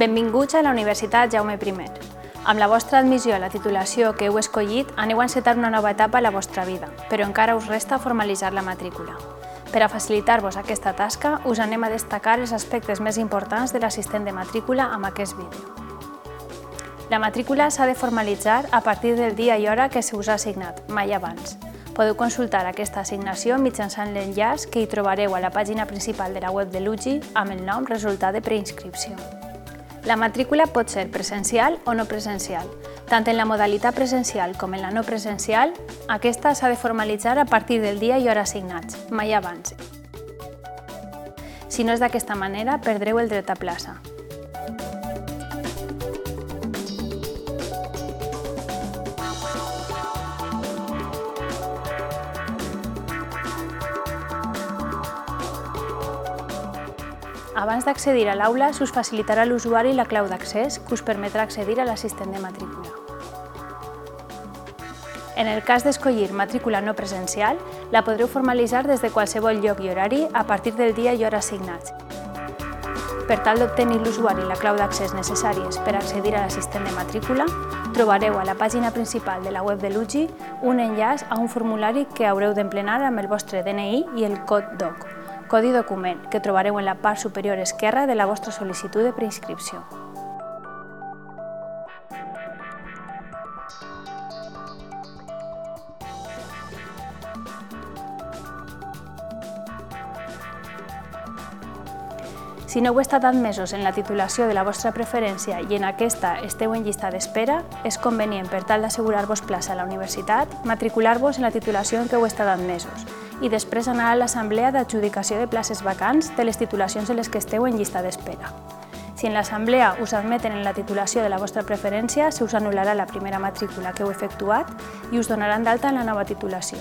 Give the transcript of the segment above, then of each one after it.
Benvinguts a la Universitat Jaume I. Amb la vostra admissió a la titulació que heu escollit, aneu a encetar una nova etapa a la vostra vida, però encara us resta formalitzar la matrícula. Per a facilitar-vos aquesta tasca, us anem a destacar els aspectes més importants de l'assistent de matrícula amb aquest vídeo. La matrícula s'ha de formalitzar a partir del dia i hora que se us ha assignat, mai abans. Podeu consultar aquesta assignació mitjançant l'enllaç que hi trobareu a la pàgina principal de la web de l'UGI amb el nom Resultat de preinscripció. La matrícula pot ser presencial o no presencial. Tant en la modalitat presencial com en la no presencial, aquesta s'ha de formalitzar a partir del dia i hora assignats, mai abans. Si no és d'aquesta manera, perdreu el dret a plaça. Abans d'accedir a l'aula, s'us facilitarà a l'usuari la clau d'accés que us permetrà accedir a l'assistent de matrícula. En el cas d'escollir matrícula no presencial, la podreu formalitzar des de qualsevol lloc i horari a partir del dia i hora assignats. Per tal d'obtenir l'usuari la clau d'accés necessàries per accedir a l'assistent de matrícula, trobareu a la pàgina principal de la web de l'UGI un enllaç a un formulari que haureu d'emplenar amb el vostre DNI i el cod DOC, codi document que trobareu en la part superior esquerra de la vostra sol·licitud de preinscripció. Si no heu estat admesos en la titulació de la vostra preferència i en aquesta esteu en llista d'espera, és convenient, per tal d'assegurar-vos plaça a la universitat, matricular-vos en la titulació en què heu estat admesos i després anar a l'assemblea d'adjudicació de places vacants de les titulacions en les que esteu en llista d'espera. Si en l'assemblea us admeten en la titulació de la vostra preferència, se us anul·larà la primera matrícula que heu efectuat i us donaran d'alta en la nova titulació.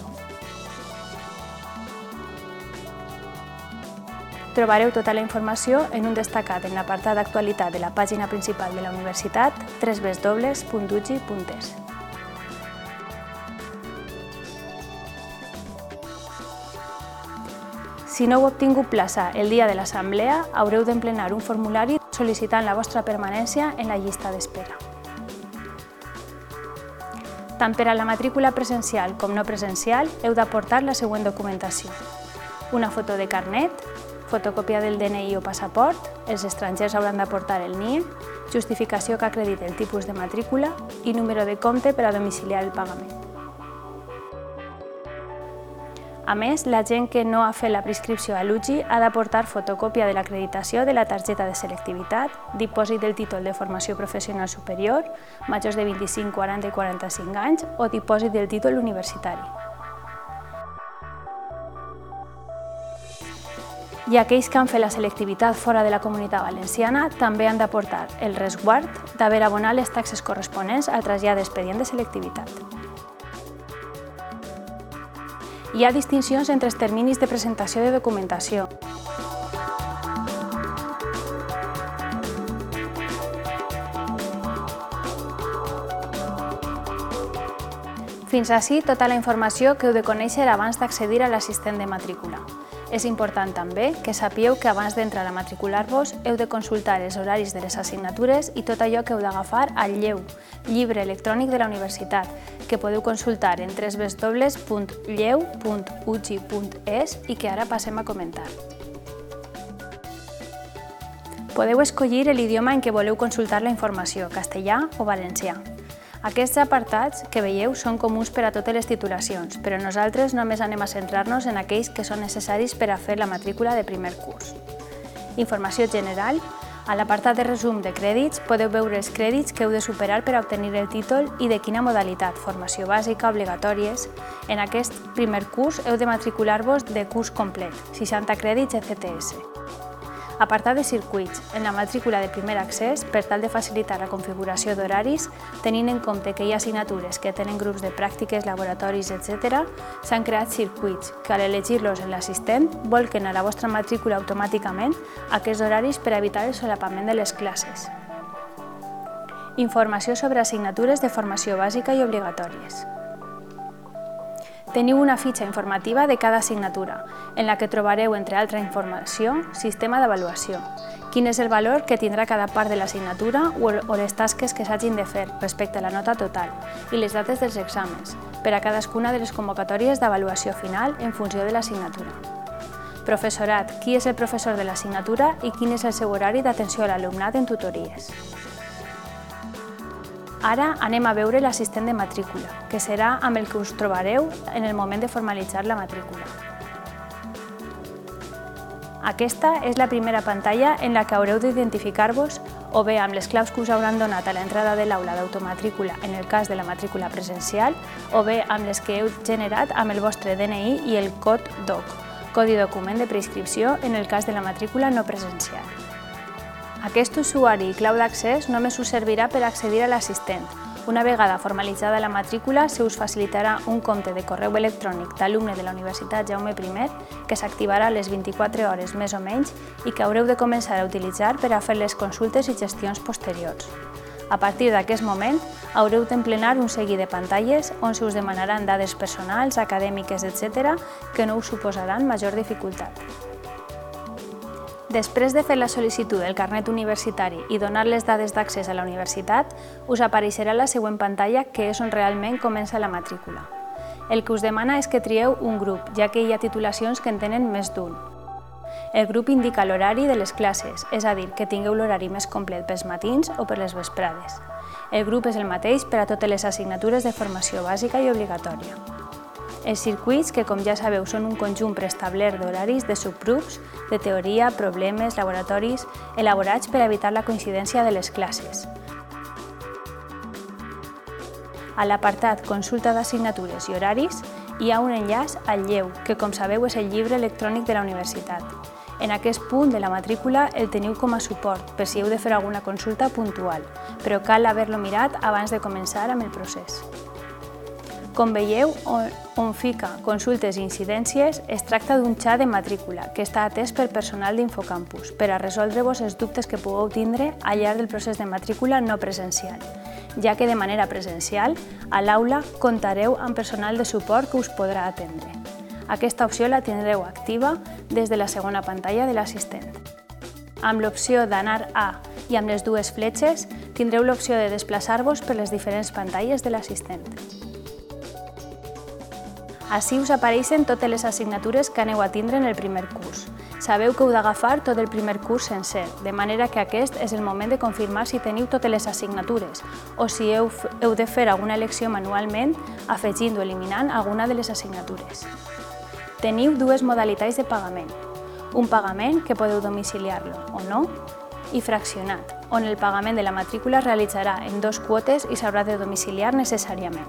Trobareu tota la informació en un destacat en l'apartat d'actualitat de la pàgina principal de la universitat www.ugi.es. Si no heu obtingut plaça el dia de l'assemblea, haureu d'emplenar un formulari sol·licitant la vostra permanència en la llista d'espera. Tant per a la matrícula presencial com no presencial, heu d'aportar la següent documentació. Una foto de carnet, fotocòpia del DNI o passaport, els estrangers hauran d'aportar el NIE, justificació que acrediti el tipus de matrícula i número de compte per a domiciliar el pagament. A més, la gent que no ha fet la prescripció a l'UGI ha d'aportar fotocòpia de l'acreditació de la targeta de selectivitat, dipòsit del títol de formació professional superior, majors de 25, 40 i 45 anys, o dipòsit del títol universitari. I aquells que han fet la selectivitat fora de la comunitat valenciana també han d'aportar el resguard d'haver abonat les taxes corresponents al trasllat d'expedient de selectivitat. Hi ha distincions entre els terminis de presentació de documentació. Fins així tota la informació que heu de conèixer abans d'accedir a l'assistent de matrícula. És important també que sapigueu que abans d'entrar a matricular-vos heu de consultar els horaris de les assignatures i tot allò que heu d'agafar al lleu, llibre electrònic de la universitat, que podeu consultar en www.lleu.ugi.es i que ara passem a comentar. Podeu escollir l'idioma en què voleu consultar la informació, castellà o valencià. Aquests apartats que veieu són comuns per a totes les titulacions, però nosaltres només anem a centrar-nos en aquells que són necessaris per a fer la matrícula de primer curs. Informació general. A l'apartat de resum de crèdits podeu veure els crèdits que heu de superar per a obtenir el títol i de quina modalitat, formació bàsica, obligatòries. En aquest primer curs heu de matricular-vos de curs complet, 60 crèdits ECTS. Apartat de circuits. En la matrícula de primer accés, per tal de facilitar la configuració d'horaris, tenint en compte que hi ha assignatures que tenen grups de pràctiques, laboratoris, etc., s'han creat circuits que, al elegir-los en l'assistent, volquen a la vostra matrícula automàticament aquests horaris per evitar el solapament de les classes. Informació sobre assignatures de formació bàsica i obligatòries. Teniu una fitxa informativa de cada assignatura, en la que trobareu, entre altra informació, sistema d'avaluació, quin és el valor que tindrà cada part de l'assignatura o les tasques que s'hagin de fer respecte a la nota total i les dates dels exàmens, per a cadascuna de les convocatòries d'avaluació final en funció de l'assignatura. Professorat, qui és el professor de l'assignatura i quin és el seu horari d'atenció a l'alumnat en tutories. Ara anem a veure l'assistent de matrícula, que serà amb el que us trobareu en el moment de formalitzar la matrícula. Aquesta és la primera pantalla en la que haureu d'identificar-vos o bé amb les claus que us hauran donat a l'entrada de l'aula d'automatrícula en el cas de la matrícula presencial o bé amb les que heu generat amb el vostre DNI i el cod DOC, codi document de preinscripció en el cas de la matrícula no presencial. Aquest usuari i clau d'accés només us servirà per accedir a l'assistent. Una vegada formalitzada la matrícula, se us facilitarà un compte de correu electrònic d'alumne de la Universitat Jaume I que s'activarà a les 24 hores més o menys i que haureu de començar a utilitzar per a fer les consultes i gestions posteriors. A partir d'aquest moment, haureu d'emplenar un seguit de pantalles on se us demanaran dades personals, acadèmiques, etc., que no us suposaran major dificultat. Després de fer la sol·licitud del carnet universitari i donar les dades d'accés a la universitat, us apareixerà la següent pantalla que és on realment comença la matrícula. El que us demana és que trieu un grup, ja que hi ha titulacions que en tenen més d'un. El grup indica l'horari de les classes, és a dir, que tingueu l'horari més complet pels matins o per les vesprades. El grup és el mateix per a totes les assignatures de formació bàsica i obligatòria. Els circuits, que com ja sabeu són un conjunt preestablert d'horaris de subgrups, de teoria, problemes, laboratoris, elaborats per evitar la coincidència de les classes. A l'apartat Consulta d'assignatures i horaris hi ha un enllaç al lleu, que com sabeu és el llibre electrònic de la universitat. En aquest punt de la matrícula el teniu com a suport per si heu de fer alguna consulta puntual, però cal haver-lo mirat abans de començar amb el procés. Com veieu, on, on fica consultes i incidències, es tracta d'un xat de matrícula que està atès per personal d'Infocampus per a resoldre-vos els dubtes que pugueu tindre al llarg del procés de matrícula no presencial, ja que de manera presencial, a l'aula comptareu amb personal de suport que us podrà atendre. Aquesta opció la tindreu activa des de la segona pantalla de l'assistent. Amb l'opció d'anar a i amb les dues fletxes tindreu l'opció de desplaçar-vos per les diferents pantalles de l'assistent. Així us apareixen totes les assignatures que aneu a tindre en el primer curs. Sabeu que heu d'agafar tot el primer curs sencer, de manera que aquest és el moment de confirmar si teniu totes les assignatures o si heu, heu de fer alguna elecció manualment afegint o eliminant alguna de les assignatures. Teniu dues modalitats de pagament. Un pagament que podeu domiciliar-lo o no, i fraccionat, on el pagament de la matrícula es realitzarà en dos quotes i s'haurà de domiciliar necessàriament.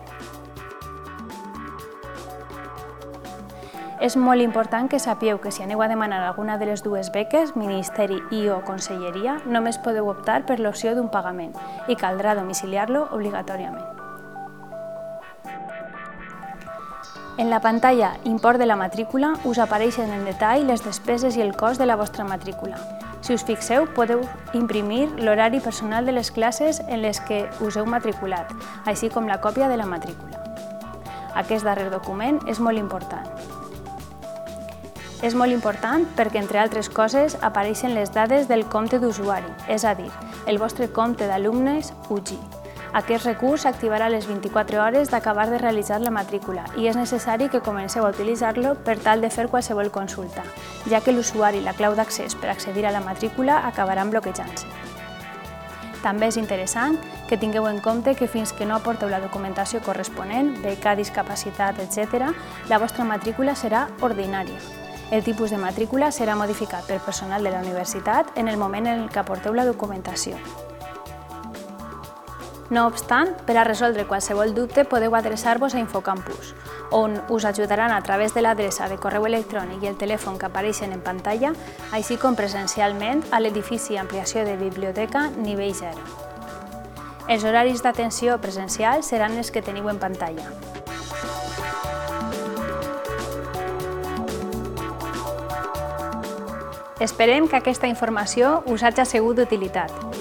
És molt important que sapieu que si aneu a demanar alguna de les dues beques, Ministeri i o Conselleria, només podeu optar per l'opció d'un pagament i caldrà domiciliar-lo obligatòriament. En la pantalla Import de la matrícula us apareixen en detall les despeses i el cost de la vostra matrícula. Si us fixeu, podeu imprimir l'horari personal de les classes en les que us heu matriculat, així com la còpia de la matrícula. Aquest darrer document és molt important. És molt important perquè, entre altres coses, apareixen les dades del compte d'usuari, és a dir, el vostre compte d'alumnes UGI. Aquest recurs s'activarà a les 24 hores d'acabar de realitzar la matrícula i és necessari que comenceu a utilitzar-lo per tal de fer qualsevol consulta, ja que l'usuari i la clau d'accés per accedir a la matrícula acabaran bloquejant-se. També és interessant que tingueu en compte que fins que no aporteu la documentació corresponent, beca, discapacitat, etc., la vostra matrícula serà ordinària, el tipus de matrícula serà modificat per personal de la universitat en el moment en què aporteu la documentació. No obstant, per a resoldre qualsevol dubte podeu adreçar-vos a Infocampus on us ajudaran a través de l'adreça de correu electrònic i el telèfon que apareixen en pantalla, així com presencialment a l'edifici Ampliació de Biblioteca nivell 0. Els horaris d'atenció presencial seran els que teniu en pantalla. Esperem que aquesta informació us hagi sigut d'utilitat.